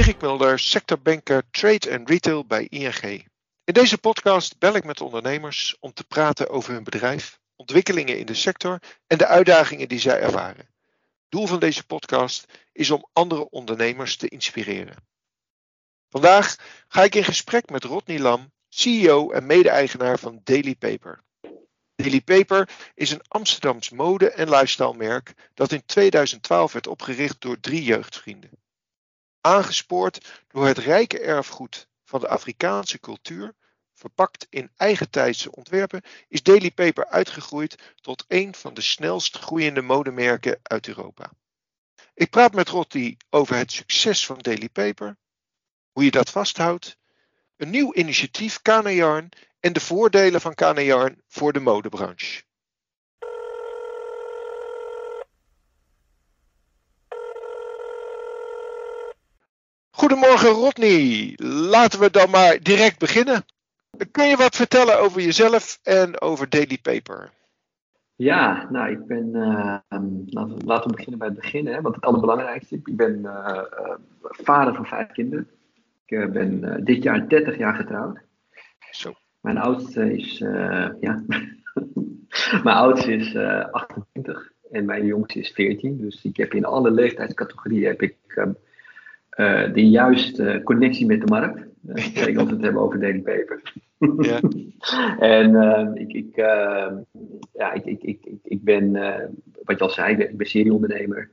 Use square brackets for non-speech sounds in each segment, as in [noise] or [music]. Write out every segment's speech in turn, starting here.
Dirk Mulder, sectorbanker Trade and Retail bij ING. In deze podcast bel ik met ondernemers om te praten over hun bedrijf, ontwikkelingen in de sector en de uitdagingen die zij ervaren. Doel van deze podcast is om andere ondernemers te inspireren. Vandaag ga ik in gesprek met Rodney Lam, CEO en mede-eigenaar van Daily Paper. Daily Paper is een Amsterdams mode- en lifestyle merk dat in 2012 werd opgericht door drie jeugdvrienden. Aangespoord door het rijke erfgoed van de Afrikaanse cultuur, verpakt in eigentijdse ontwerpen, is Daily Paper uitgegroeid tot een van de snelst groeiende modemerken uit Europa. Ik praat met Rotti over het succes van Daily Paper, hoe je dat vasthoudt, een nieuw initiatief Kana en de voordelen van Kana voor de modebranche. Goedemorgen Rodney, laten we dan maar direct beginnen. Kun je wat vertellen over jezelf en over Daily Paper? Ja, nou, ik ben. Uh, laten, we beginnen bij het begin, hè, want het allerbelangrijkste. Ik ben uh, vader van vijf kinderen. Ik ben dit jaar 30 jaar getrouwd. Zo. Mijn oudste is. ja. [laughs] mijn oudste is 28 en mijn jongste is 14. Dus ik heb in alle leeftijdscategorieën heb ik uh, de juiste connectie met de markt. Zeker als we het hebben over daily paper. Ja. [laughs] en uh, ik, ik, ja, ik, ik, ik, ik ben, wat je al zei, ik ben serieondernemer.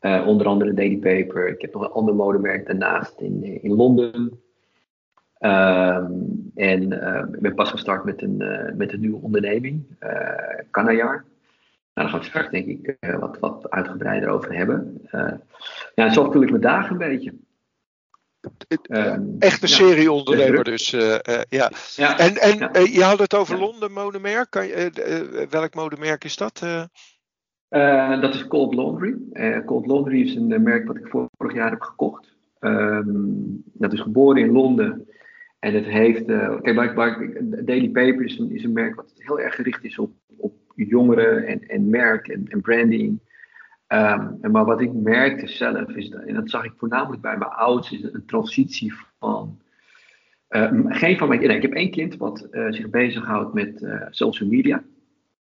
onder andere Daily Paper. Ik heb nog een ander modemerk daarnaast in, in Londen. Ehm, en ik ben pas gestart met een, met een nieuwe onderneming. Nou, daar gaan we straks denk ik uh, wat, wat uitgebreider over hebben. Uh, ja, zo vul ik mijn dagen een beetje. Um, Echt een ja. serieondernemer dus. Uh, ja. ja. En, en ja. je had het over Londen modemerk. Kan je, welk modemerk is dat? dat is Cold Laundry. Cold Laundry is een merk wat ik vorig jaar heb gekocht. Um, dat is geboren in Londen. En het heeft. kijk, Daily Paper is een, is een merk wat heel erg gericht is op jongeren en, en merk en, en branding. Um, en maar wat ik merkte zelf, is dat, en dat zag ik voornamelijk bij mijn ouders, is een transitie van. Uh, geen van mijn nee, ik heb één kind wat uh, zich bezighoudt met uh, social media.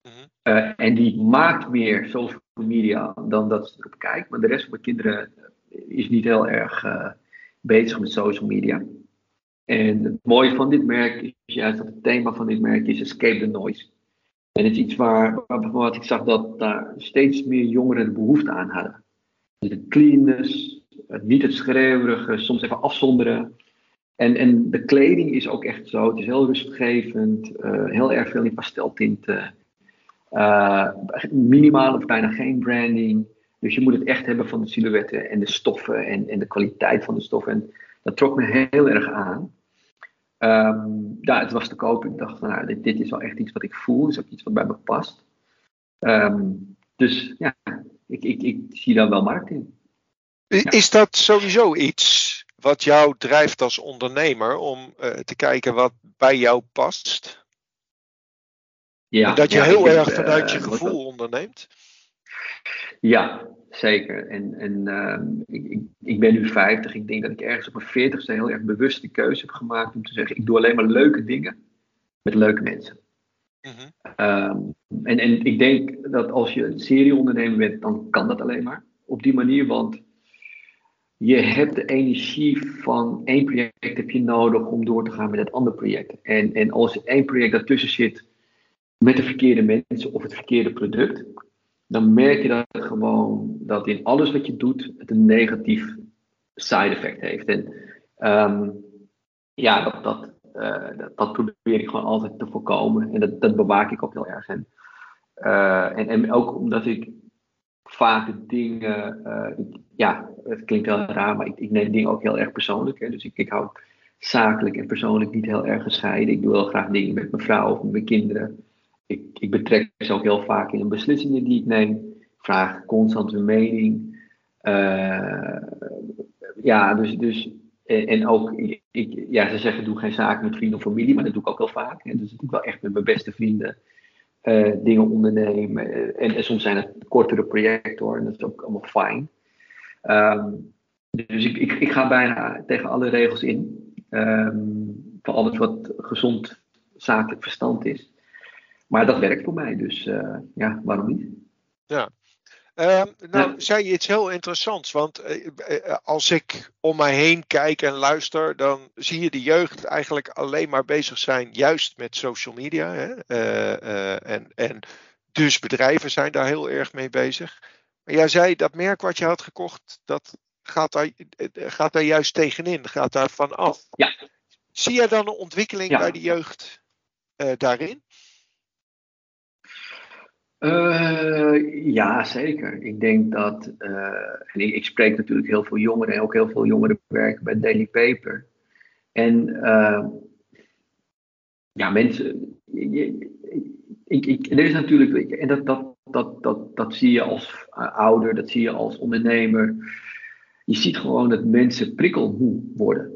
Mm-hmm. en die maakt meer social media dan dat ze erop kijkt. Maar de rest van mijn kinderen is niet heel erg bezig met social media. En het mooie van dit merk is juist dat het thema van dit merk is escape the noise. En het is iets waar, waar ik zag dat daar steeds meer jongeren de behoefte aan hadden. De cleanness, niet het schreeuwerige, soms even afzonderen. En, en de kleding is ook echt zo. Het is heel rustgevend, uh, heel erg veel in pasteltinten. Uh, minimaal of bijna geen branding. Dus je moet het echt hebben van de silhouetten en de stoffen en, en de kwaliteit van de stoffen. En dat trok me heel erg aan. Um, ja, het was te koop. Ik dacht, nou, dit, dit, is wel echt iets wat ik voel. Het is ook iets wat bij me past. Um, dus ja, ik, ik, ik zie daar wel markt in. Is dat sowieso iets wat jou drijft als ondernemer om uh, te kijken wat bij jou past? Ja, en dat je ja, heel erg vanuit uh, je gevoel onderneemt? Ja, zeker. En, en uh, ik, ik, ik, ben nu 50. Ik denk dat ik ergens op mijn 40ste heel erg bewust de keuze heb gemaakt om te zeggen: ik doe alleen maar leuke dingen met leuke mensen. Mm-hmm. um, en, en ik denk dat als je een serieondernemer bent, dan kan dat alleen maar op die manier. Want je hebt de energie van één project heb je nodig om door te gaan met het andere project. En, en als één project daartussen zit met de verkeerde mensen of het verkeerde product, dan merk je dat gewoon dat in alles wat je doet het een negatief side effect heeft. En um, ja, dat, dat, uh, dat, dat, probeer ik gewoon altijd te voorkomen. En dat, dat bewaak ik ook heel erg. En, uh, en, en ook omdat ik vaak dingen, ik, ja, het klinkt wel raar, maar ik, ik neem dingen ook heel erg persoonlijk. Hè? Dus ik, ik hou zakelijk en persoonlijk niet heel erg gescheiden. Ik doe wel graag dingen met mijn vrouw of met mijn kinderen ik, ik betrek ze ook heel vaak in de beslissingen die ik neem. Vraag constant hun mening. Uh, ja, dus, dus en, ook, ik, ja, ze zeggen doe geen zaken met vrienden of familie, maar dat doe ik ook heel vaak. Hè. Dus ik doe wel echt met mijn beste vrienden uh, dingen ondernemen. En, en, soms zijn het kortere projecten hoor, en dat is ook allemaal fijn. Um, Dus ik, ik, ik ga bijna tegen alle regels in. Um, voor alles wat gezond zakelijk verstand is. Maar dat werkt voor mij, dus uh, ja, waarom niet? Ja. Uh, nou, ja. zei je iets heel interessants. Want uh, als ik om mij heen kijk en luister, dan zie je de jeugd eigenlijk alleen maar bezig zijn, juist met social media. Hè? en, en dus bedrijven zijn daar heel erg mee bezig. Maar jij zei dat merk wat je had gekocht, dat gaat daar, gaat daar juist tegenin, gaat daar van af. Ja. Zie jij dan een ontwikkeling ja. bij de jeugd daarin? Uh, ja, zeker. Ik denk dat, uh, en ik, spreek natuurlijk heel veel jongeren en ook heel veel jongeren werken bij Daily Paper. En uh, ja, mensen, ik, ik, er is natuurlijk, en dat, dat, dat, dat, dat zie je als ouder, dat zie je als ondernemer. Je ziet gewoon dat mensen prikkelmoe worden.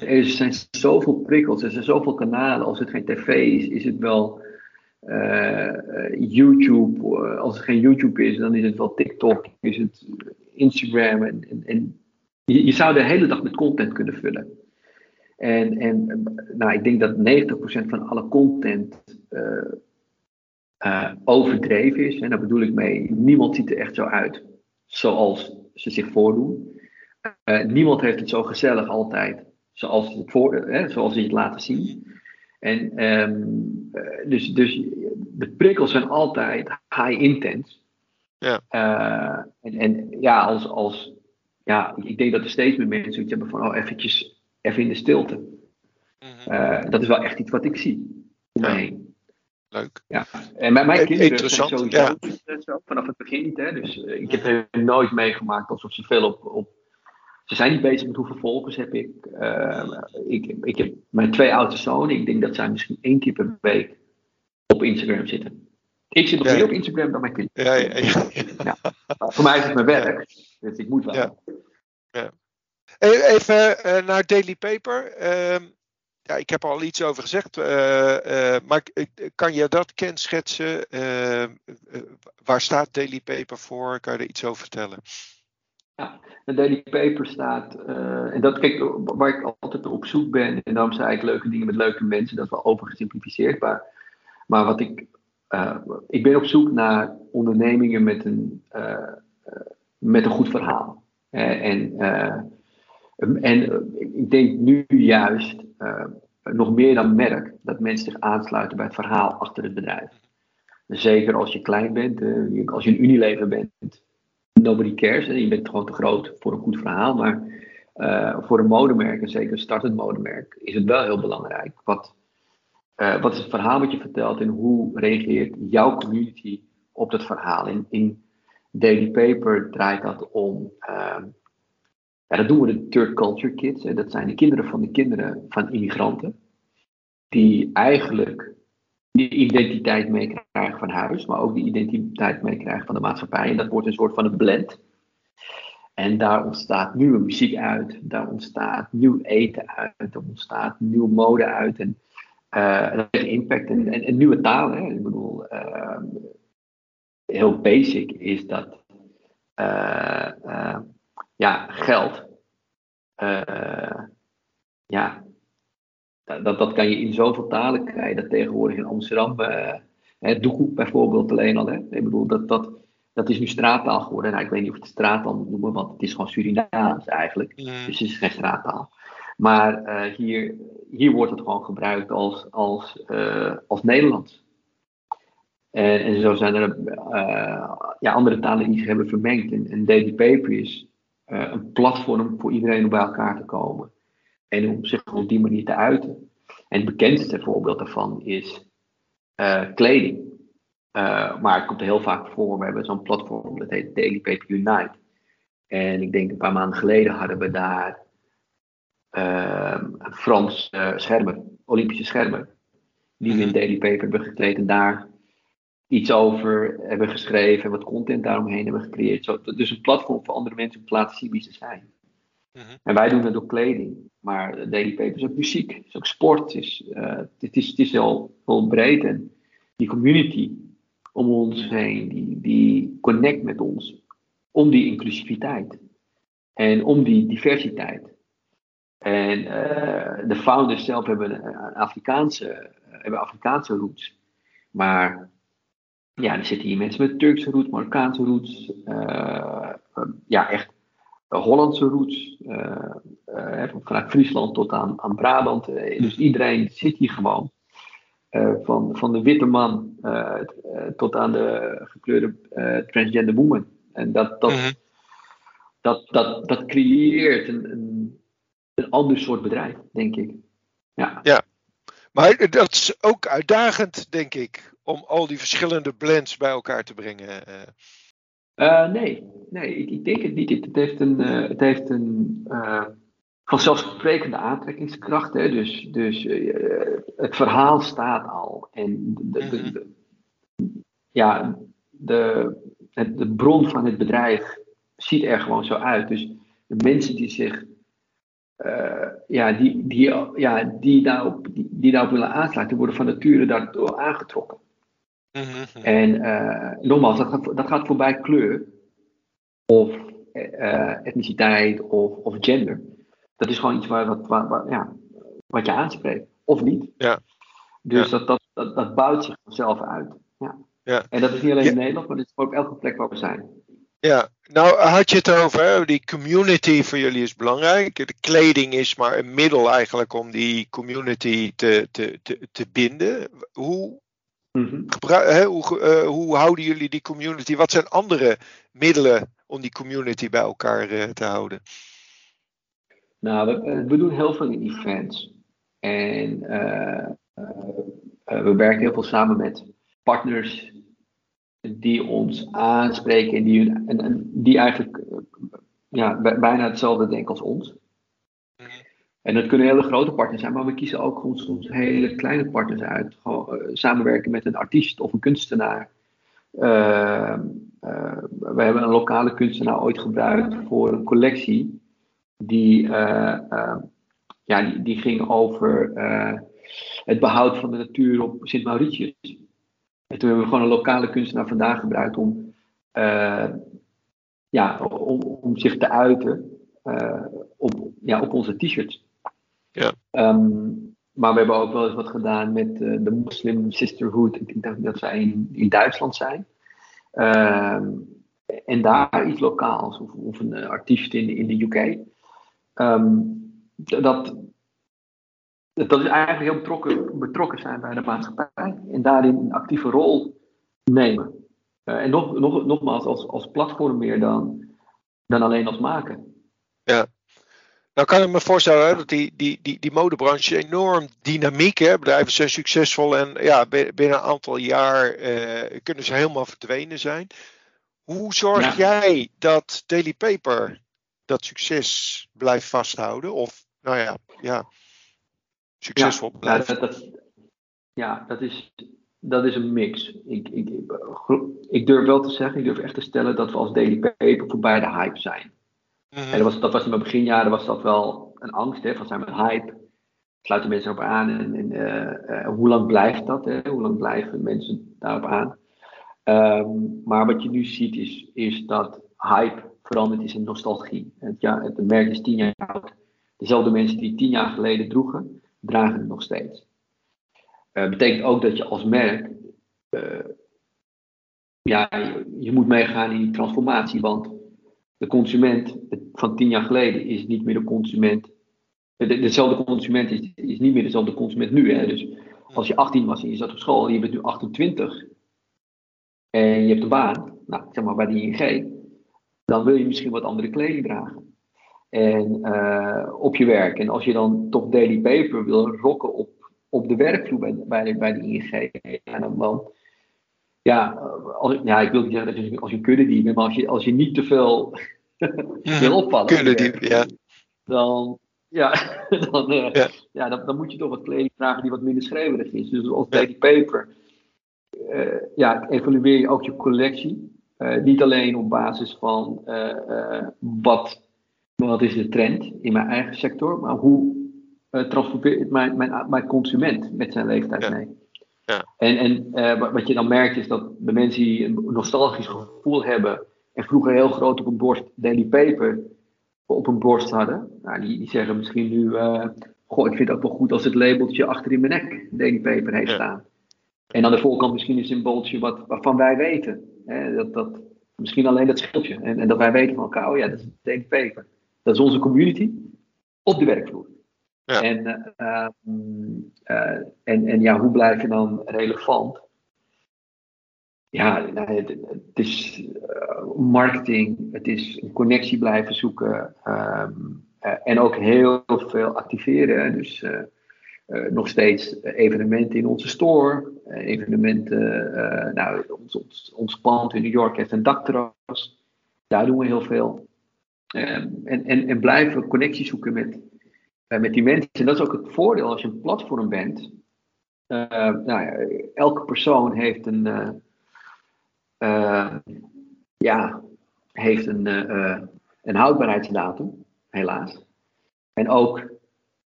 Er zijn zoveel prikkels, er zijn zoveel kanalen. Als het geen tv is, is het wel uh, YouTube. Uh, als het geen YouTube is, dan is het wel TikTok, is het Instagram. En, en, je, zou de hele dag met content kunnen vullen. En, en nou, ik denk dat 90% van alle content overdreven is. En daar bedoel ik mee, niemand ziet er echt zo uit zoals ze zich voordoen. niemand heeft het zo gezellig altijd zoals, zoals ze het laten zien. En um, dus, dus de prikkels zijn altijd high intense. Ja. Uh, en, en ja, als, als, ja, ik denk dat er steeds meer mensen iets hebben van, oh, eventjes, even in de stilte. Mm -hmm. uh, dat is wel echt iets wat ik zie om ja. me heen. Leuk. Ja. En mijn, mijn kinderen Interessant, zijn sowieso ja. zo, vanaf het begin niet. Hè? Dus uh, ik heb er nooit meegemaakt alsof ze veel op, op ze zijn niet bezig met hoeveel volgers heb ik. Uh, ik. Ik heb mijn twee oudste zonen. Ik denk dat zij misschien één keer per week op Instagram zitten. Ik zit nog ja. meer op Instagram dan mijn kinderen. Ja, ja, ja. Voor mij is het mijn werk. Dus ik moet wel. Ja. Even uh, naar Daily Paper. Uh, ja, ik heb er al iets over gezegd. Uh, maar kan je dat kenschetsen? waar staat Daily Paper voor? Kan je er iets over vertellen? Ja, de Daily Paper staat, uh, en dat kijk, waar ik altijd op zoek ben, en daarom zei ik leuke dingen met leuke mensen, dat is wel overgesimplificeerd, maar, maar wat ik, uh, ik ben op zoek naar ondernemingen met een, uh, met een goed verhaal. en, en ik denk nu juist, nog meer dan merk, dat mensen zich aansluiten bij het verhaal achter het bedrijf. Zeker als je klein bent, als je een Unilever bent, nobody cares. Je bent gewoon te groot voor een goed verhaal. Maar voor een modemerk, en zeker een startend modemerk, is het wel heel belangrijk. Wat, uh, wat is het verhaal wat je vertelt en hoe reageert jouw community op dat verhaal? In, Daily Paper draait dat om. Uh, ja, dat doen we de third culture kids. Hè. Dat zijn de kinderen van de kinderen van immigranten. Die eigenlijk die identiteit meekrijgen van huis, maar ook die identiteit meekrijgen van de maatschappij. En dat wordt een soort van een blend. En daar ontstaat nieuwe muziek uit, daar ontstaat nieuw eten uit, er ontstaat nieuwe mode uit. En uh, dat heeft impact. En, en, en nieuwe talen. Hè. Ik bedoel, uh, heel basic is dat uh, ja, geld. ja, dat, dat kan je in zoveel talen krijgen. Dat tegenwoordig in Amsterdam, uh, Doekoe bijvoorbeeld alleen al. Hè? Ik bedoel, dat, dat, dat is nu straattaal geworden. Nou, ik weet niet of het straattaal moet noemen, want het is gewoon Surinaams eigenlijk. Dus het is geen straattaal. Maar uh, hier, hier wordt het gewoon gebruikt als, als, uh, als Nederlands. En, en, zo zijn er ja, andere talen die zich hebben vermengd. En, Daily Paper is een platform voor iedereen om bij elkaar te komen. En om zich op die manier te uiten. En het bekendste voorbeeld daarvan is kleding. Maar het komt heel vaak voor. We hebben zo'n platform dat heet Daily Paper Unite. En ik denk een paar maanden geleden hadden we daar Frans schermer, Olympische schermer. Die we in mhm. Daily Paper hebben gekleed en daar iets over hebben geschreven en wat content daaromheen hebben gecreëerd. Zo, dus een platform voor andere mensen om te laten zien wie ze zijn. Mhm. En wij doen het door kleding. Maar Daily Paper is ook muziek, is ook sport. Het is, uh, het is, het is heel, heel breed. En die community om ons heen, die, die connect met ons om die inclusiviteit. En om die diversiteit. En de founders zelf hebben een Afrikaanse, hebben Afrikaanse roots. Maar ja, er zitten hier mensen met Turkse roots, Marokkaanse roots. ja, echt Hollandse roots. vanuit Friesland tot aan, aan Brabant. dus iedereen zit hier gewoon. Uh, van, van de witte man uh, tot aan de gekleurde uh, transgender woman. En dat, dat, mm-hmm. dat, dat, dat creëert een, een, een ander soort bedrijf, denk ik. Ja. ja, maar dat is ook uitdagend, denk ik, om al die verschillende blends bij elkaar te brengen. nee, nee ik, ik, denk het niet. Het heeft een, het heeft een vanzelfsprekende aantrekkingskracht. Hè? Dus, dus het verhaal staat al. En de, de, de, ja, de, de bron van het bedrijf ziet er gewoon zo uit. Dus de mensen die zich. Uh, ja, die, die, ja, die, daarop, die, die daarop willen aansluiten, worden van nature daardoor aangetrokken. Mm-hmm. En uh, nogmaals, dat gaat, dat gaat voorbij kleur of etniciteit of, of gender dat is gewoon iets waar, wat, waar, ja, wat je aanspreekt. Of niet. Ja. Dus Dat, dat, dat, dat bouwt zich vanzelf uit. Ja. Ja. En dat is niet alleen in Nederland, maar dat is ook elke plek waar we zijn. Ja, nou had je het over, die community voor jullie is belangrijk. De kleding is maar een middel eigenlijk om die community te, te, te, te binden. Hoe, mm hè, hoe, uh, hoe houden jullie die community? Wat zijn andere middelen om die community bij elkaar uh, te houden? Nou, we, we doen heel veel in events. En uh, we werken heel veel samen met partners die ons aanspreken en die, en, en die eigenlijk ja, bijna hetzelfde denken als ons. Mhm. En dat kunnen hele grote partners zijn, maar we kiezen ook soms hele kleine partners uit. Gewoon, samenwerken met een artiest of een kunstenaar. we hebben een lokale kunstenaar ooit gebruikt voor een collectie die, ja, die, die, ging over het behoud van de natuur op Sint Mauritius. En toen hebben we gewoon een lokale kunstenaar vandaag gebruikt om, ja, om, om zich te uiten op, ja, op onze t-shirts. Ja. Um, maar we hebben ook wel eens wat gedaan met de Muslim Sisterhood. Ik denk dat zij in, in Duitsland zijn. Ehm, en daar iets lokaals, of, of een artiest in, in de UK. Um, dat, dat is eigenlijk heel betrokken, betrokken zijn bij de maatschappij en daarin een actieve rol nemen. Uh, en nog, nog, nogmaals, als, als platform meer dan, dan alleen als maken. Ja. Nou kan ik me voorstellen hè, dat die, die, die, die modebranche enorm dynamiek is. Bedrijven zijn succesvol en ja, binnen een aantal jaar uh, kunnen ze helemaal verdwenen zijn. Hoe zorg jij dat Daily Paper dat succes blijft vasthouden? Of, nou ja, ja succesvol ja, blijft? Dat, dat, ja, dat is, dat is een mix. Ik, ik, ik durf wel te zeggen, ik durf echt te stellen dat we als Daily Paper voorbij de hype zijn. Mhm. En dat was, dat was in mijn beginjaren was dat wel een angst, hè, van zijn we hype? Sluiten mensen erop aan en, en uh, uh, hoe lang blijft dat? Hè? Hoe lang blijven mensen daarop aan? Um, maar wat je nu ziet is, is dat hype veranderd is in nostalgie. Het, ja, het merk is tien jaar oud. Dezelfde mensen die tien jaar geleden droegen, dragen het nog steeds. Uh, betekent ook dat je als merk, uh, ja, je, je, moet meegaan in die transformatie, want de consument van tien jaar geleden is niet meer de consument. De, dezelfde consument is, is niet meer dezelfde consument nu. Hè? Dus als je 18 was en je zat op school en je bent nu 28 en je hebt een baan, nou, zeg maar bij de ING, dan wil je misschien wat andere kleding dragen. En uh, op je werk. En als je dan toch daily paper wil rocken op, op de werkvloer bij, bij, de, bij de ING, dan, dan ja, als, ja, ik wil niet zeggen dat je als je kudde die maar als je, als je niet te veel wil opvallen, kudde die, ja. dan, ja, [laughs] dan, uh, ja. ja dan, dan, moet je toch wat kleding dragen die wat minder schreeuwerig is. Dus als daily paper, uh, ja, evalueer je ook je collectie. Niet alleen op basis van wat, wat is de trend in mijn eigen sector, maar hoe transporteert mijn, mijn, mijn consument met zijn leeftijd ja. mee. Ja. En, en wat je dan merkt is dat de mensen die een nostalgisch gevoel hebben en vroeger heel groot op een borst Daily Paper op een borst hadden. Nou, die, die zeggen misschien nu, goh, ik vind het ook wel goed als het labeltje achter in mijn nek Daily Paper heeft staan. En aan de voorkant misschien een symbooltje wat, waarvan wij weten. Hè, dat, dat, misschien alleen dat schildje. En, en dat wij weten van elkaar, oh ja, dat is Daily Paper. Dat is onze community op de werkvloer. Ja. En, uh, uh, en, en ja, hoe blijf je dan relevant? Ja, nou, het, het, is uh, marketing, het is een connectie blijven zoeken um, en ook heel veel activeren. Dus nog steeds evenementen in onze store, evenementen, nou, ons, ons, ons pand in New York heeft een dakterras, daar doen we heel veel. Um, en, en, en blijven connectie zoeken met, uh, met die mensen. En dat is ook het voordeel als je een platform bent. Uh, nou ja, elke persoon heeft een, uh, ja, heeft een, een houdbaarheidsdatum, helaas. En ook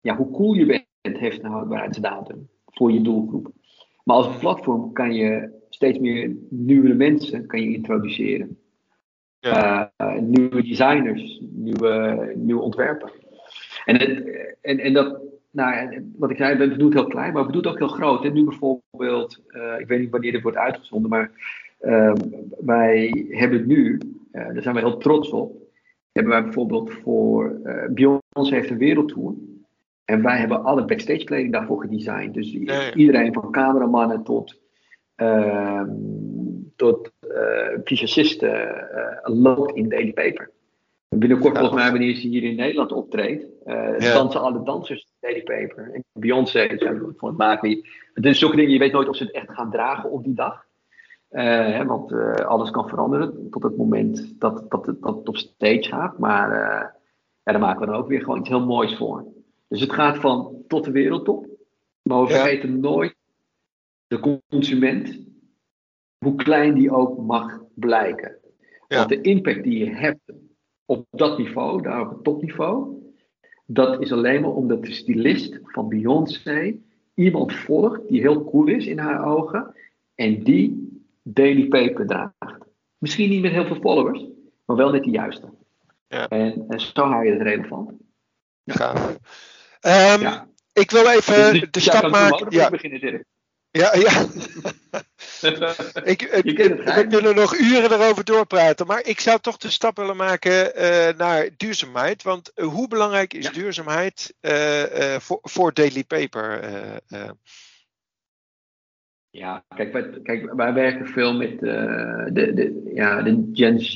ja, hoe cool je bent, heeft een houdbaarheidsdatum voor je doelgroep. Maar als platform kan je steeds meer nieuwe mensen kan je introduceren. Ja. nieuwe designers, nieuwe, nieuwe ontwerpen. En, en, en dat, nou, wat ik zei, we doen het heel klein, maar we doen het ook heel groot. En nu bijvoorbeeld, uh, ik weet niet wanneer dit wordt uitgezonden, maar uh, wij hebben nu, uh, daar zijn we heel trots op, hebben wij bijvoorbeeld voor, Beyoncé heeft een wereldtour. En wij hebben alle backstage kleding daarvoor gedesigned. Dus iedereen van cameramannen tot, ehm, tot uh, loopt in Daily Paper. Binnenkort, volgens mij, wanneer ze hier in Nederland optreedt, uh, dansen alle dansers Daily Paper. En Beyoncé, zijn van het maken. Het is zulke dingen, je weet nooit of ze het echt gaan dragen op die dag. Uh, hè, want uh, alles kan veranderen tot het moment dat, dat, dat het op stage gaat. Maar ja, daar maken we dan ook weer gewoon iets heel moois voor. Dus het gaat van tot de wereldtop. Maar we vergeten nooit de consument, hoe klein die ook mag blijken. Want de impact die je hebt op dat niveau, daar op het topniveau, dat is alleen maar omdat de stylist van Beyoncé iemand volgt die heel cool is in haar ogen en die Daily Paper draagt. Misschien niet met heel veel followers, maar wel met de juiste. Ja. En, en zo hou je het relevant. Ja. Um, ja. Ik wil even dus, de stap maken. Ja. Ja, ja. [laughs] ik, we kunnen nog uren erover doorpraten, maar ik zou toch de stap willen maken uh, naar duurzaamheid. Want hoe belangrijk is ja. duurzaamheid uh, voor, voor Daily Paper? Ja, kijk wij, kijk, wij werken veel met de, de, ja, de Gen Z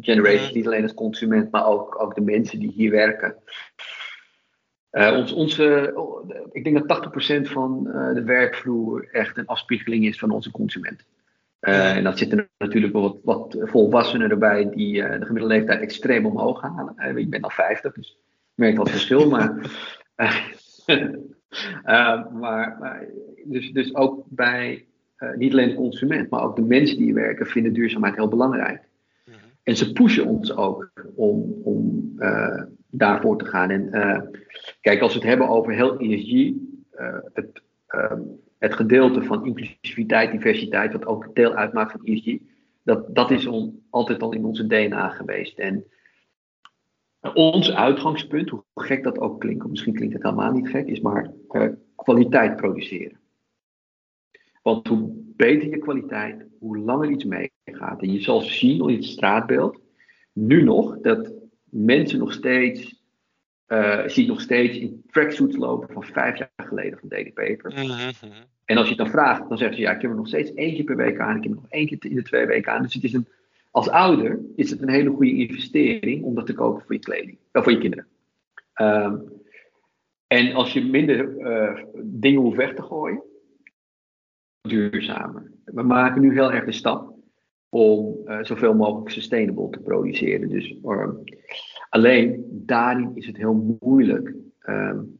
generation, mm. niet alleen als consument, maar ook, ook de mensen die hier werken. Uh, ons, onze, ik denk dat 80% van uh, de werkvloer echt een afspiegeling is van onze consument. Uh, en dat zitten natuurlijk wel wat, wat volwassenen erbij die de gemiddelde leeftijd extreem omhoog halen. ik ben al 50, dus ik merk wel het verschil. [laughs] maar, [laughs] maar, maar, dus, dus ook bij niet alleen de consument, maar ook de mensen die werken, vinden duurzaamheid heel belangrijk. Mhm. En ze pushen ons ook om, om daarvoor te gaan. En kijk, als we het hebben over heel ESG, eh, het, uh, het gedeelte van inclusiviteit, diversiteit, wat ook deel uitmaakt van ESG, dat, dat is altijd al in onze DNA geweest. En ons uitgangspunt, hoe gek dat ook klinkt, of misschien klinkt het helemaal niet gek, is maar uh, kwaliteit produceren. Want hoe beter je kwaliteit, hoe langer iets meegaat. En je zal zien in het straatbeeld, nu nog, dat mensen nog steeds, uh, zie nog steeds in tracksuits lopen van vijf jaar geleden van Daily Paper. Mhm. En als je het dan vraagt, dan zeggen ze ja, ik heb er nog steeds eentje per week aan, ik heb er nog één keer in de twee weken aan. Dus het is een, als ouder is het een hele goede investering om dat te kopen voor je kleding, of voor je kinderen. Um, en als je minder uh, dingen hoeft weg te gooien, duurzamer. We maken nu heel erg de stap om uh, zoveel mogelijk sustainable te produceren. Dus uh, alleen daarin is het heel moeilijk. Um,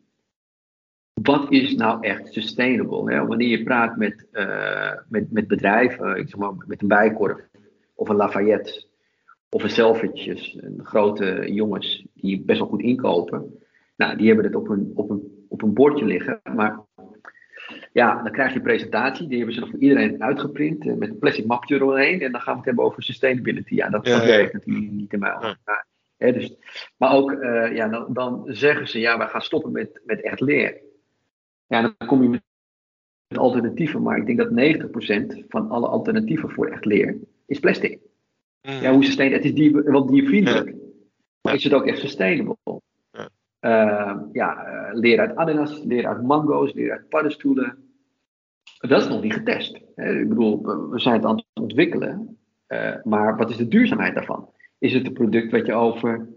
wat is nou echt sustainable? Hè? Wanneer je praat met, uh, met, met bedrijven, ik zeg maar, met een bijkorf of een Lafayette of een Selfridges, grote jongens die best wel goed inkopen. Nou, die hebben het op een, op een, op een bordje liggen, maar ja, dan krijg je een presentatie, die hebben ze nog voor iedereen uitgeprint eh, met een plastic mapje eromheen. En dan gaan we het hebben over sustainability. Ja, dat, ja, werkt natuurlijk niet in mij. Ja. dus, maar ook, ja, dan, dan, zeggen ze, ja, we gaan stoppen met, met echt leer. Ja, dan kom je met alternatieven, maar ik denk dat 90% van alle alternatieven voor echt leer is plastic. Mm. Ja, hoe sustainable, het is die, wel diervriendelijk, maar is het ook echt sustainable? Ja, uh, ja uh, leer uit ananas, leer uit mango's, leer uit paddenstoelen. Dat is nog niet getest. Hè? Ik bedoel, we zijn het aan het ontwikkelen, uh, maar wat is de duurzaamheid daarvan? Is het een product wat je over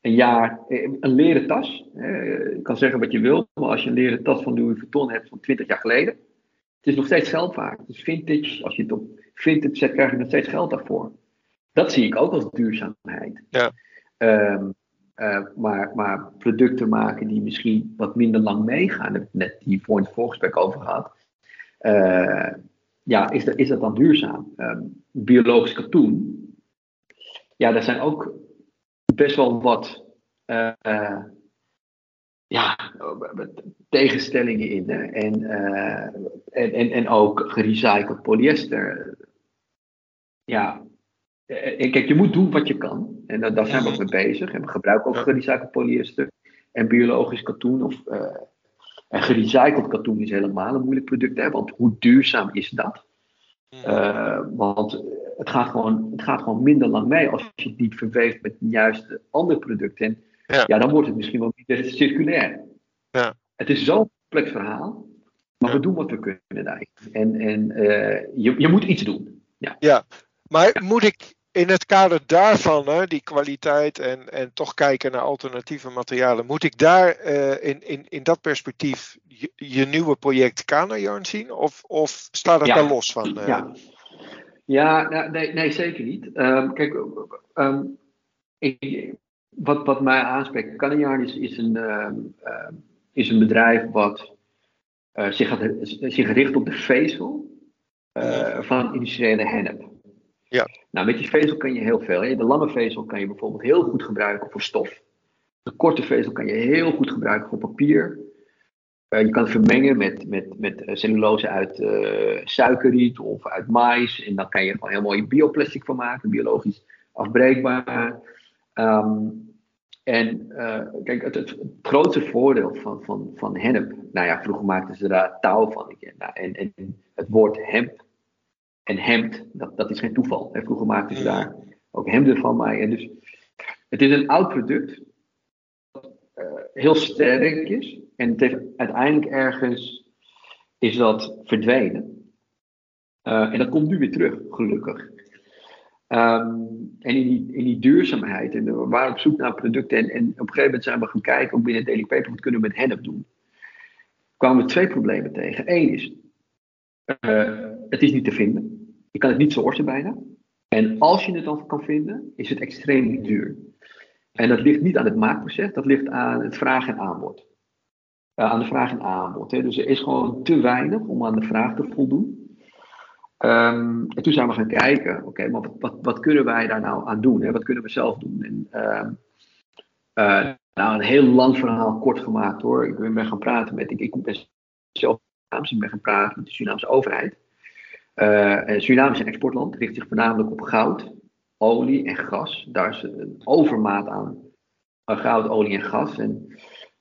een jaar, eh, een leren tas, je kan zeggen wat je wil, maar als je een leren tas van Louis Vuitton hebt van 20 jaar geleden, het is nog steeds geld waard. Het is vintage. Als je het op vintage zet, krijg je nog steeds geld daarvoor. Dat zie ik ook als duurzaamheid. Ja. Um, uh, maar, maar, producten maken die misschien wat minder lang meegaan, heb net die voor in het voorgesprek over gehad. Uh, ja, is dat, is dat dan duurzaam? Um, biologisch katoen, ja, daar zijn ook best wel wat uh, ja, tegenstellingen in. En, uh, en, en, en ook gerecycled polyester. Ja, eh, kijk, je moet doen wat je kan. En daar zijn we ook mee bezig. En we gebruiken ook gerecycled polyester en biologisch katoen. Of, uh, en gerecycled katoen is helemaal een moeilijk product. Hè, want hoe duurzaam is dat? Uh, want het gaat, gewoon, het gaat gewoon minder lang mee als je het niet verweeft met juist andere producten. Ja. ja, dan wordt het misschien wel niet circulair. Ja. Het is zo'n complex verhaal, maar we doen wat we kunnen daar. En, en uh, je, je moet iets doen. Ja, ja. maar moet ik in het kader daarvan, hè, die kwaliteit en, en toch kijken naar alternatieve materialen, moet ik daar uh, in, in, in dat perspectief je, je nieuwe project Kanajarn zien? Of, of staat het ja. daar los van? Uh... Ja, ja nou, nee, nee, zeker niet. Um, kijk, um, ik, wat, wat mij aanspreekt, Kanajarn is, is, een, um, is een bedrijf wat uh, zich, had, zich richt op de vezel van industriële hennep. Ja. Nou, met die vezel kan je heel veel. De lange vezel kan je bijvoorbeeld heel goed gebruiken voor stof. De korte vezel kan je heel goed gebruiken voor papier. Uh, je kan het vermengen met, met, met cellulose uit uh, suikerriet of uit mais. En dan kan je gewoon heel mooi bioplastic van maken, biologisch afbreekbaar. Um, en kijk, het, het, grootste voordeel van, van, van. Nou ja, vroeger maakten ze daar touw van. Nou, en, en het woord hemp en hemd, dat, dat is geen toeval. En vroeger maakten ze daar ook hemden van mij. En dus het is een oud product. Uh, heel sterk is. En het heeft uiteindelijk ergens is dat verdwenen. Uh, en dat komt nu weer terug, gelukkig. Um, en in die, in die duurzaamheid. En we waren op zoek naar producten. En, en op een gegeven moment zijn we gaan kijken, ook binnen Daily Paper, wat kunnen we met hennep doen. kwamen we twee problemen tegen. Eén is, uh, het is niet te vinden. Je kan het niet sourcen bijna. En als je het dan kan vinden, is het extreem duur. En dat ligt niet aan het maakproces, dat ligt aan het vraag en aanbod. Aan de vraag en aanbod. Hè. Dus er is gewoon te weinig om aan de vraag te voldoen. Um, en toen zijn we gaan kijken, oké, maar wat, wat, wat, kunnen wij daar nou aan doen? Hè? Wat kunnen we zelf doen? En, uh, uh, nou, een heel lang verhaal kort gemaakt hoor. Ik ben gaan praten met, ik, ik ben zelf ik ben gaan praten met de Surinaamse overheid. Uh, Suriname is een exportland, richt zich voornamelijk op goud, olie en gas. Daar is een overmaat aan, goud, olie en gas. En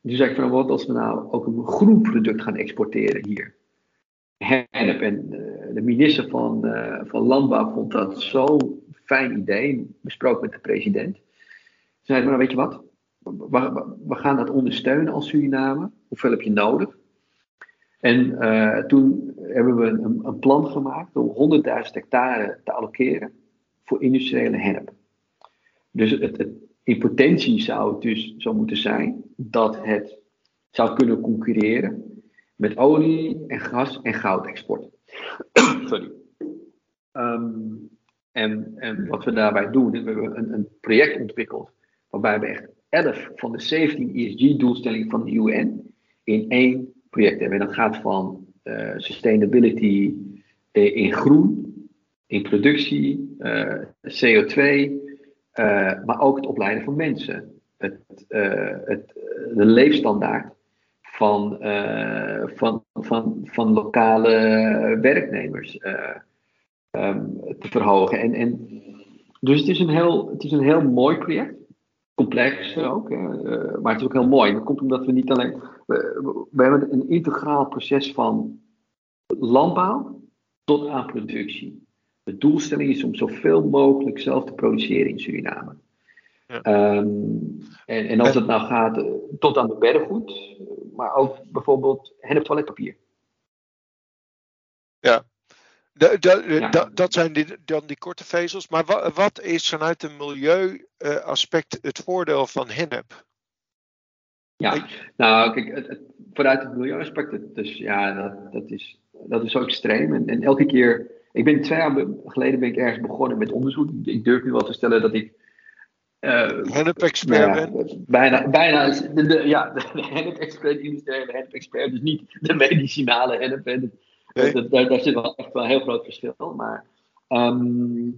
toen zei ik van wat als we nou ook een groen product gaan exporteren hier. Hennep. En uh, de minister van, uh, van Landbouw vond dat zo'n fijn idee, besproken met de president. Toen zei nou weet je wat, we, gaan dat ondersteunen als Suriname. Hoeveel heb je nodig? En uh, toen hebben we een, plan gemaakt om 100.000 hectare te allokeren voor industriële hennep. Dus het, het, in potentie zou het dus zo moeten zijn dat het zou kunnen concurreren met olie en gas en goudexport. Sorry. Um, en, en, wat we daarbij doen, we hebben een, een project ontwikkeld waarbij we echt 11 van de 17 ESG-doelstellingen van de UN in één project hebben. En dat gaat van uh, sustainability eh, in groen, in productie, eh, CO2, maar ook het opleiden van mensen. Het, het, de leefstandaard van, van, van, van lokale werknemers um, te verhogen. En, en, dus het is, een heel, het is een heel mooi project. Complex ook, hè, uh, maar het is ook heel mooi. Dat komt omdat we niet alleen. We, we hebben een integraal proces van landbouw tot aan productie. De doelstelling is om zoveel mogelijk zelf te produceren in Suriname. Ja. Um, en, en, als het nou gaat uh, tot aan de beddengoed, maar ook bijvoorbeeld hennep toiletpapier. Ja, de, de, ja. de, dat zijn die, dan die korte vezels. Maar wat, wat is vanuit een milieuaspect het voordeel van hennep? Ja, nou kijk, het, het, vanuit het milieuaspect, dus ja, dat, dat, is, dat is zo extreem. En, en elke keer, ik ben twee jaar geleden ben ik ergens begonnen met onderzoek. Ik durf nu wel te stellen dat ik uh, hennep-expert ja, Bijna, bijna de, de, ja, de, de hennep-expert, industriële hennep-expert, dus niet de medicinale hennep. Nee. Dat, daar, daar, zit wel echt wel een heel groot verschil. Maar um,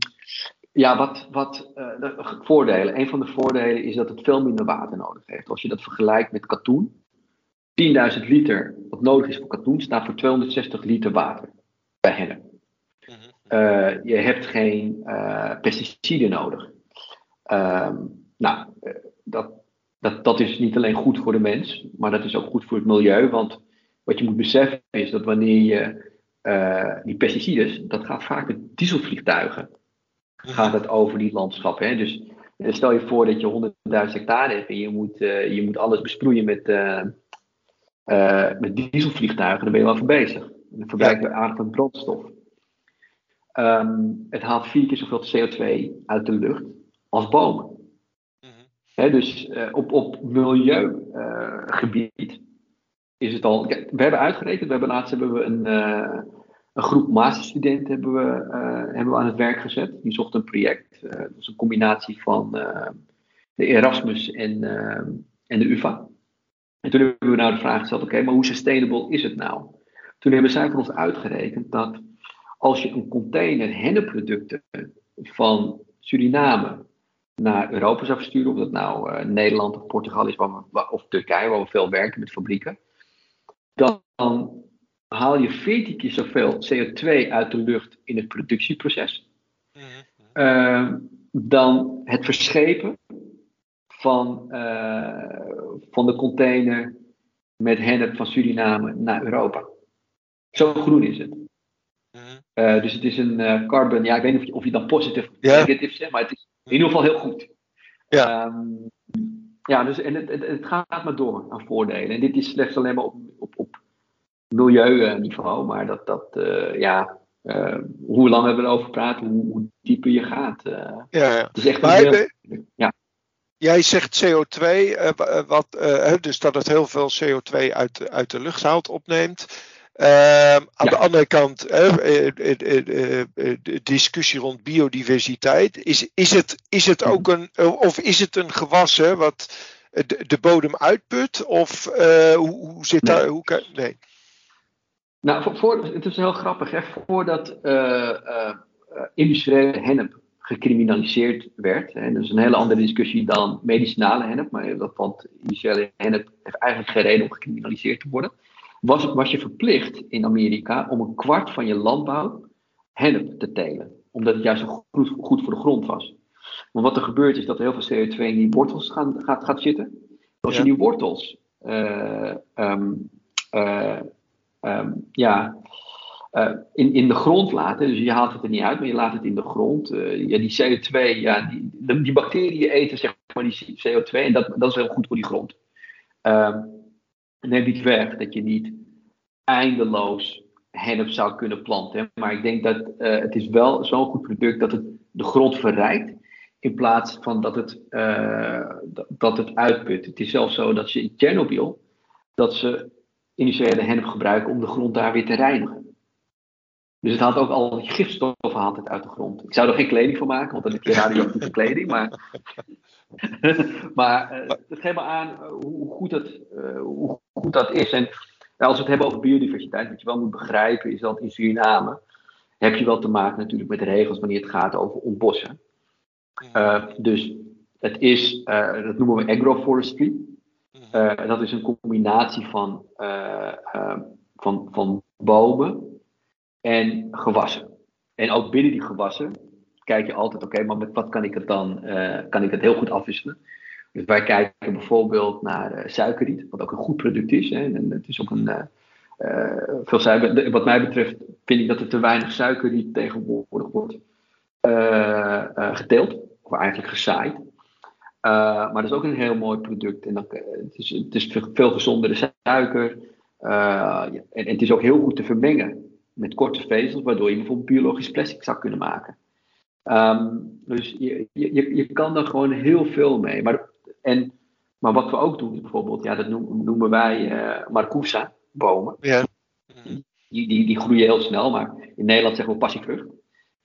ja, wat, wat uh, voordelen. Een van de voordelen is dat het veel minder water nodig heeft. Als je dat vergelijkt met katoen. 10.000 liter wat nodig is voor katoen staat voor 260 liter water bij hennep. Uh, je hebt geen uh, pesticiden nodig. Um, nou, dat, dat, dat is niet alleen goed voor de mens, maar dat is ook goed voor het milieu. Want wat je moet beseffen is dat wanneer je uh, die pesticiden, dat gaat vaak met dieselvliegtuigen, gaat het over die landschappen. Hè? Dus stel je voor dat je 100.000 hectare hebt en je moet, uh, je moet alles besproeien met, uh, met dieselvliegtuigen, dan ben je wel voor bezig. Dan verbruik je aardig wat brandstof. Um, het haalt vier keer zoveel CO2 uit de lucht als bomen. -hmm. dus op, op milieugebied is het al. we hebben uitgerekend, we hebben laatst hebben we een, uh, een groep masterstudenten hebben we, uh, hebben we aan het werk gezet. Die zochten een project. Uh, dat is een combinatie van de Erasmus en, en de UVA. En toen hebben we nou de vraag gesteld: oké, maar hoe sustainable is het nou? Toen hebben zij voor ons uitgerekend dat als je een container hennepproducten van Suriname naar Europa zou versturen, of dat nou Nederland of Portugal is, waar we, of Turkije, waar we veel werken met fabrieken dan haal je 14 keer zoveel CO2 uit de lucht in het productieproces. Uh, dan het verschepen van, uh, van de container met hennep van Suriname naar Europa. Zo groen is het. Uh, dus het is een carbon, ja, ik weet niet of je, of je dan positief of negatief zegt, maar het is in ieder geval heel goed. Ja. Um, ja, dus en het, het, het, gaat maar door aan voordelen. En dit is slechts alleen maar op, op milieuniveau, maar dat, dat uh, ja, uh, hoe lang hebben we erover gepraat, hoe, hoe dieper je gaat. Uh, ja, ja. Echt maar, ja. Jij zegt CO2, wat, dus dat het heel veel CO2 uit, uit de lucht haalt, opneemt. Uh, aan ja. de andere kant, de discussie rond biodiversiteit. Is, is, het, is het ook een, of is het een gewas hè, wat de, de bodem uitput? Of hoe, hoe zit nee. daar? Hoe kan, nee. Nou, voor, voor, het is heel grappig. Hè? Voordat industriële hennep gecriminaliseerd werd. En dat is een hele andere discussie dan medicinale hennep. Maar dat vond industriële hennep heeft eigenlijk geen reden om gecriminaliseerd te worden was, was je verplicht in Amerika om een kwart van je landbouw hennep te telen. Omdat het juist zo goed, goed voor de grond was. Maar wat er gebeurt is dat er heel veel CO2 in die wortels gaan, gaat, gaat zitten. Als je die wortels uh, um, uh, um, ja, uh, in, in de grond laat, dus je haalt het er niet uit, maar je laat het in de grond. ja, die CO2, ja, die, die bacteriën eten zeg maar die CO2 en dat, dat is heel goed voor die grond. Um, neemt niet weg dat je niet eindeloos hennep zou kunnen planten. Maar ik denk dat uh, het is wel zo'n goed product dat het de grond verrijkt. In plaats van dat het, uh, dat het uitput. Het is zelfs zo dat ze in Tsjernobyl dat ze initiële hennep gebruiken om de grond daar weer te reinigen. Dus het haalt ook al die gifstoffen haalt het uit de grond. Ik zou er geen kleding van maken, want dan heb je radioactieve [laughs] kleding. Maar [laughs] maar uh, het geeft me aan uh, hoe, goed dat, uh, hoe goed dat is. En als we het hebben over biodiversiteit, wat je wel moet begrijpen, is dat in Suriname heb je wel te maken natuurlijk met regels wanneer het gaat over ontbossen. dus het is, dat noemen we agroforestry. Dat is een combinatie van, van, van bomen en gewassen. En ook binnen die gewassen kijk je altijd, oké, maar met wat kan ik het dan, uh, kan ik het heel goed afwisselen? Dus wij kijken bijvoorbeeld naar suikerriet, wat ook een goed product is. Hè, en het is ook een, veel suiker. Wat mij betreft vind ik dat er te weinig suikerriet tegenwoordig wordt geteeld, of eigenlijk gezaaid. Maar dat is ook een heel mooi product. En dan, het, is, het is veel gezondere suiker. en, en het is ook heel goed te vermengen met korte vezels, waardoor je bijvoorbeeld biologisch plastic zou kunnen maken. Ehm, dus je, je, je kan er gewoon heel veel mee. Maar, en, maar wat we ook doen, bijvoorbeeld, ja, dat noemen, wij uh, Marcusa bomen. Ja. Die, die, die groeien heel snel, maar in Nederland zeggen we passievrucht.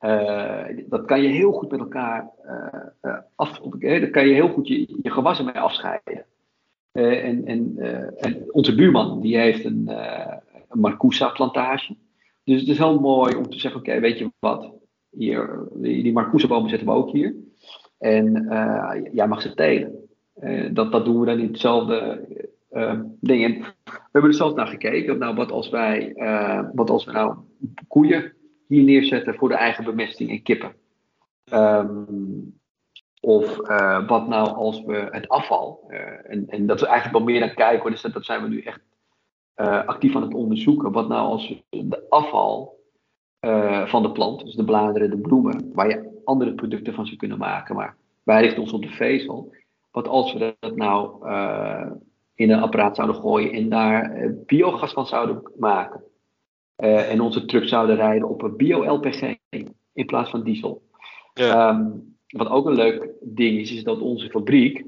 Uh, dat kan je heel goed met elkaar uh, af. Kan je heel goed je, je gewassen mee afscheiden. en, en, onze buurman die heeft een, een Marcusa plantage. Dus het is heel mooi om te zeggen: oké, weet je wat? Hier, die, marcousa zetten we ook hier. En jij mag ze telen. Dat, dat doen we dan in hetzelfde ding. We hebben er zelfs naar gekeken. Nou, wat als wij, wat als we nou koeien hier neerzetten voor de eigen bemesting en kippen? Um, of wat nou als we het afval, en, en dat is eigenlijk wel meer aan kijken, dus dat, zijn we nu echt uh, actief aan het onderzoeken. Wat nou als de afval van de plant, dus de bladeren, de bloemen, waar je andere producten van zou kunnen maken, maar wij richten ons op de vezel. Wat als we dat nou in een apparaat zouden gooien en daar biogas van zouden maken? En onze truck zouden rijden op een bio-LPG in plaats van diesel. Ja. Um, wat ook een leuk ding is, is dat onze fabriek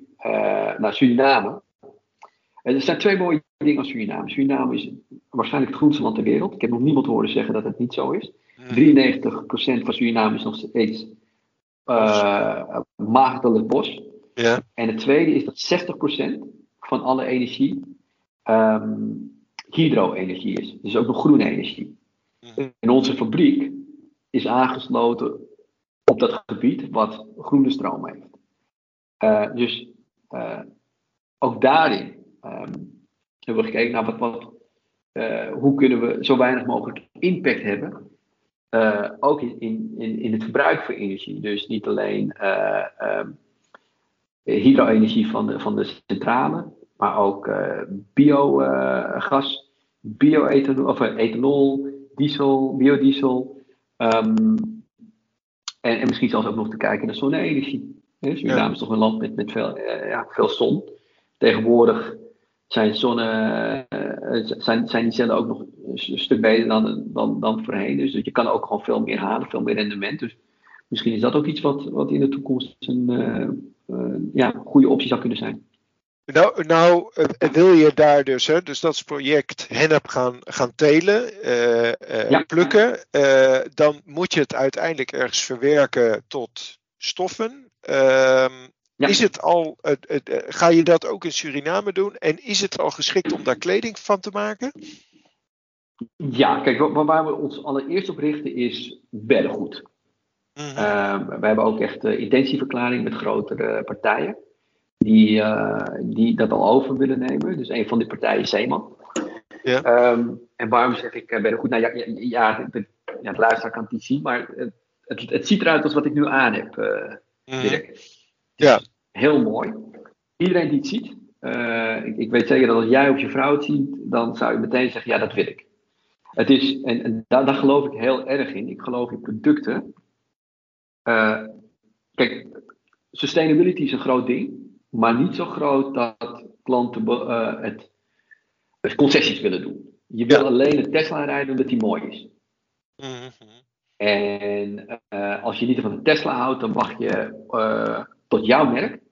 naar Suriname. Er zijn twee mooie ding als Suriname. Suriname is waarschijnlijk het groenste land ter wereld. Ik heb nog niemand horen zeggen dat het niet zo is. 93% van Suriname is nog steeds uh, maagdelijk bos. Ja. En het tweede is dat 60% van alle energie um, hydro-energie is. Dus ook nog groene energie. En onze fabriek is aangesloten op dat gebied wat groene stroom heeft. Uh, dus uh, ook daarin um, hebben we gekeken naar wat, wat, uh, hoe kunnen we zo weinig mogelijk impact hebben. Ook in, in, in het verbruik van energie. Dus niet alleen um, hydro-energie van de, van de centrale, maar ook biogas, bio-ethanol, of ethanol, diesel, biodiesel. Um, en, en misschien zelfs ook nog te kijken naar zonne-energie. Suriname ja. is toch een land met, met veel, ja, veel zon. Tegenwoordig zijn, zonne, eh, zijn, zijn die cellen ook nog een stuk beter dan, dan, dan voorheen. Dus je kan ook gewoon veel meer halen, veel meer rendement. Dus misschien is dat ook iets wat, wat in de toekomst een uh, uh, ja, goede optie zou kunnen zijn. Nou, nou wil je daar dus, hè, dus dat is project hennep gaan, gaan telen, ja. plukken. dan moet je het uiteindelijk ergens verwerken tot stoffen. Ehm, is het al, ga je dat ook in Suriname doen? En is het al geschikt om daar kleding van te maken? Ja, kijk, waar we ons allereerst op richten is beddengoed. Mm we hebben ook echt intentieverklaring met grotere partijen die, uh, die dat al over willen nemen. Dus een van die partijen is Zeeman. Ja. Um, en waarom zeg ik uh, beddengoed? Nou ja, ja, ja, de, ja, de luisteraar kan het niet zien, maar het, het, het, ziet eruit als wat ik nu aan heb, mm Dirk. Ja. Heel mooi. Iedereen die het ziet, uh, ik, ik, weet zeker dat als jij of je vrouw het ziet, dan zou je meteen zeggen: ja, dat wil ik. Het is, en, en daar, daar, geloof ik heel erg in. Ik geloof in producten. Uh, kijk, sustainability is een groot ding, maar niet zo groot dat klanten uh, het, het, concessies willen doen. Je wil alleen een Tesla rijden omdat die mooi is. Mm -hmm. En als je niet van een Tesla houdt, dan wacht je tot jouw merk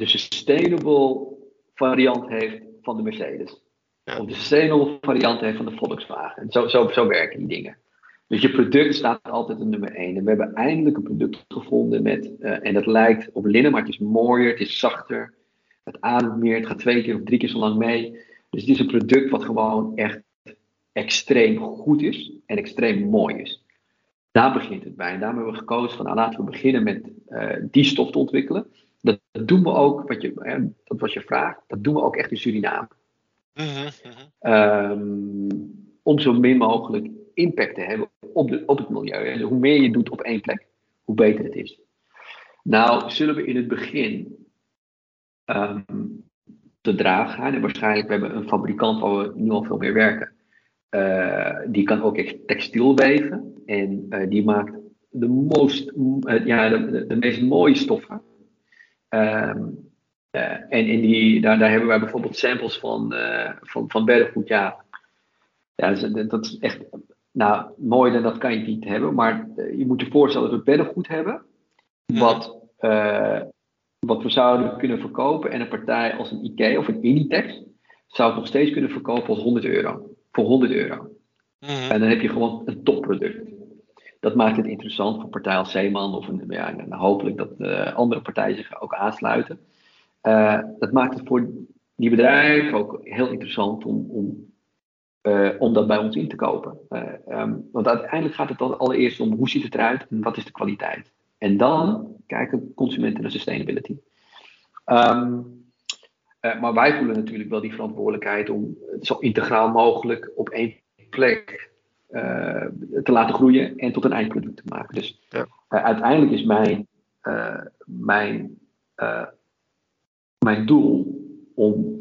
de sustainable variant heeft van de Mercedes. Of de sustainable variant heeft van de Volkswagen. Zo, zo, zo werken die dingen. Dus je product staat altijd op nummer 1. En we hebben eindelijk een product gevonden met, uh, en dat lijkt op linnen, maar het is mooier, het is zachter, het ademt meer, het gaat twee keer of drie keer zo lang mee. Dus het is een product wat gewoon echt extreem goed is en extreem mooi is. Daar begint het bij. En daarom hebben we gekozen van nou, laten we beginnen met uh, die stof te ontwikkelen. Dat, dat, doen we ook, wat je, hè, dat was je vraag, dat doen we ook echt in Suriname. Mm um, om zo min mogelijk impact te hebben op, de, op het milieu. En hoe meer je doet op één plek, hoe beter het is. Nou, zullen we in het begin ehm, te dragen gaan. En waarschijnlijk, we hebben een fabrikant waar we nu al veel meer werken. Uh, die kan ook echt textiel weven. En uh, die maakt de, most, uh, ja, de, de, meest mooie stoffen. Um, en in die, daar, hebben wij bijvoorbeeld samples van, van, van. Ja, ja dat, dat is echt nou, mooier dan dat kan je niet hebben. Maar je moet je voorstellen dat we beddengoed hebben. Wat, wat we zouden kunnen verkopen. En een partij als een IKEA of een Inditex zou het nog steeds kunnen verkopen als 100 euro voor 100 euro. Mhm. En dan heb je gewoon een topproduct. Dat maakt het interessant voor partijen als Zeeman of een, ja, en hopelijk dat uh, andere partijen zich ook aansluiten. Uh, dat maakt het voor die bedrijven ook heel interessant om, om, uh, om dat bij ons in te kopen. Um, want uiteindelijk gaat het dan allereerst om hoe ziet het eruit en wat is de kwaliteit. En dan kijken consumenten naar sustainability. Um, uh, maar wij voelen natuurlijk wel die verantwoordelijkheid om het zo integraal mogelijk op één plek te laten groeien en tot een eindproduct te maken. Dus ja. uiteindelijk is mijn, mijn, mijn doel om,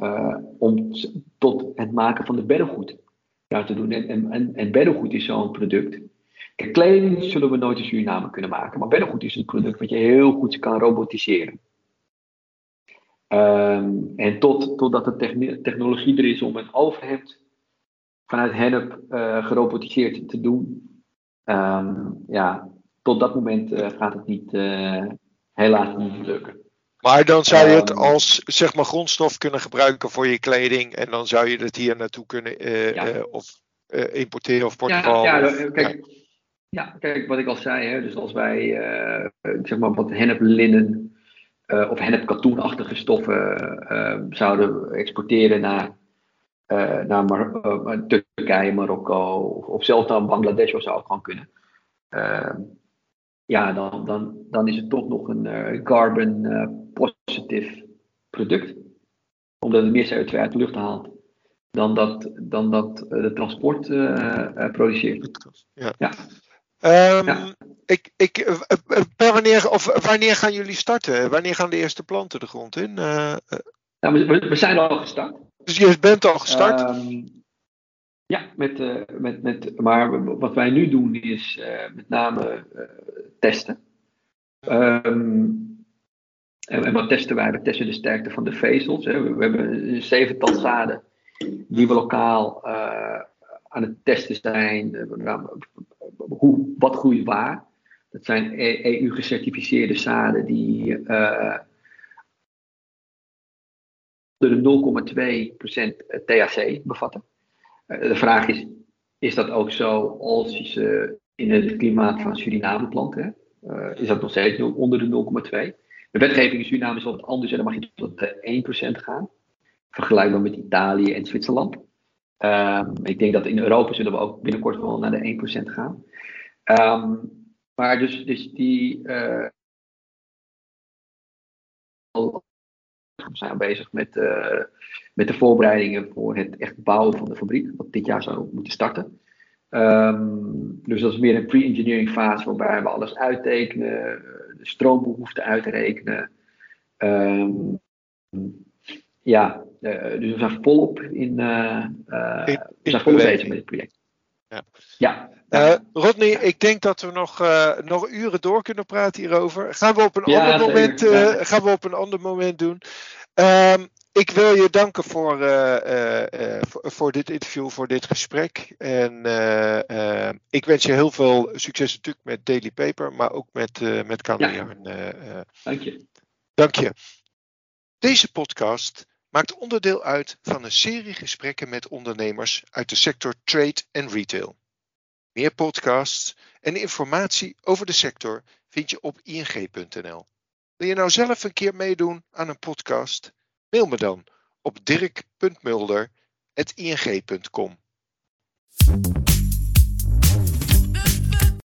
om tot het maken van de beddengoed ja, te doen. En, en, en beddengoed is zo'n product. Kijk, kleding zullen we nooit in Suriname kunnen maken, maar beddengoed is een product wat je heel goed kan robotiseren. Um, en tot, totdat de technologie er is om een overhemd vanuit hennep uh, gerobotiseerd te doen. Um, ja, tot dat moment uh, gaat het niet, uh, helaas niet lukken. Maar dan zou je het als zeg maar, grondstof kunnen gebruiken voor je kleding. En dan zou je het hier naartoe kunnen ja. of importeren of Portugal. Ja, ja, kijk, ja. kijk, wat ik al zei. Hè, dus als wij zeg maar wat hennep linnen uh, of hennep-katoenachtige stoffen uh, zouden exporteren naar, naar Mar Turkije, Marokko of, of zelfs naar Bangladesh of zou het gewoon kunnen. Ja, dan, dan, dan is het toch nog een carbon positive product. Omdat het meer CO2 uit de lucht haalt dan dat, dan dat de transport produceert. Ja. ja. Um, ja. Ik, ik, wanneer, of wanneer gaan jullie starten? Wanneer gaan de eerste planten de grond in? Nou, we, we, zijn al gestart. Dus je bent al gestart? Um, ja, met, uh, met, met, maar wat wij nu doen is met name testen. Um, en, wat testen wij? We testen de sterkte van de vezels. Hè. We, hebben een zevental zaden die we lokaal aan het testen zijn. Hoe, wat groeit waar. Dat zijn EU-gecertificeerde zaden die uh, de 0,2% THC bevatten. Uh, de vraag is, is dat ook zo als je ze in het klimaat van Suriname plant? Hè? Uh, is dat nog steeds onder de 0,2? De wetgeving in Suriname is wat anders en dan mag je tot 1% gaan. Vergelijkbaar met Italië en Zwitserland. Um, ik denk dat in Europa zullen we ook binnenkort wel naar de 1% gaan. Um, maar dus, dus die. We zijn bezig met, uh, met de voorbereidingen voor het echt bouwen van de fabriek, wat dit jaar zou moeten starten. Um, dus dat is meer een pre-engineering fase waarbij we alles uittekenen, de stroombehoeften uitrekenen. Um, ja, uh, dus we zijn volop in. Uh, we zijn volop bezig met dit project. Ja. ja. Uh, Rodney, ik denk dat we nog, uh, nog uren door kunnen praten hierover. Gaan we op een, ja, ander, moment, uh, ja. gaan we op een ander moment doen. Um, ik wil je danken voor, voor, voor, dit interview, voor dit gesprek. En ik wens je heel veel succes natuurlijk met Daily Paper, maar ook met, met Kamerjarn. Dank je. Dank je. Deze podcast maakt onderdeel uit van een serie gesprekken met ondernemers uit de sector trade en retail. Meer podcasts en informatie over de sector vind je op ing.nl. Wil je nou zelf een keer meedoen aan een podcast? Mail me dan op dirk.mulder.ing.com.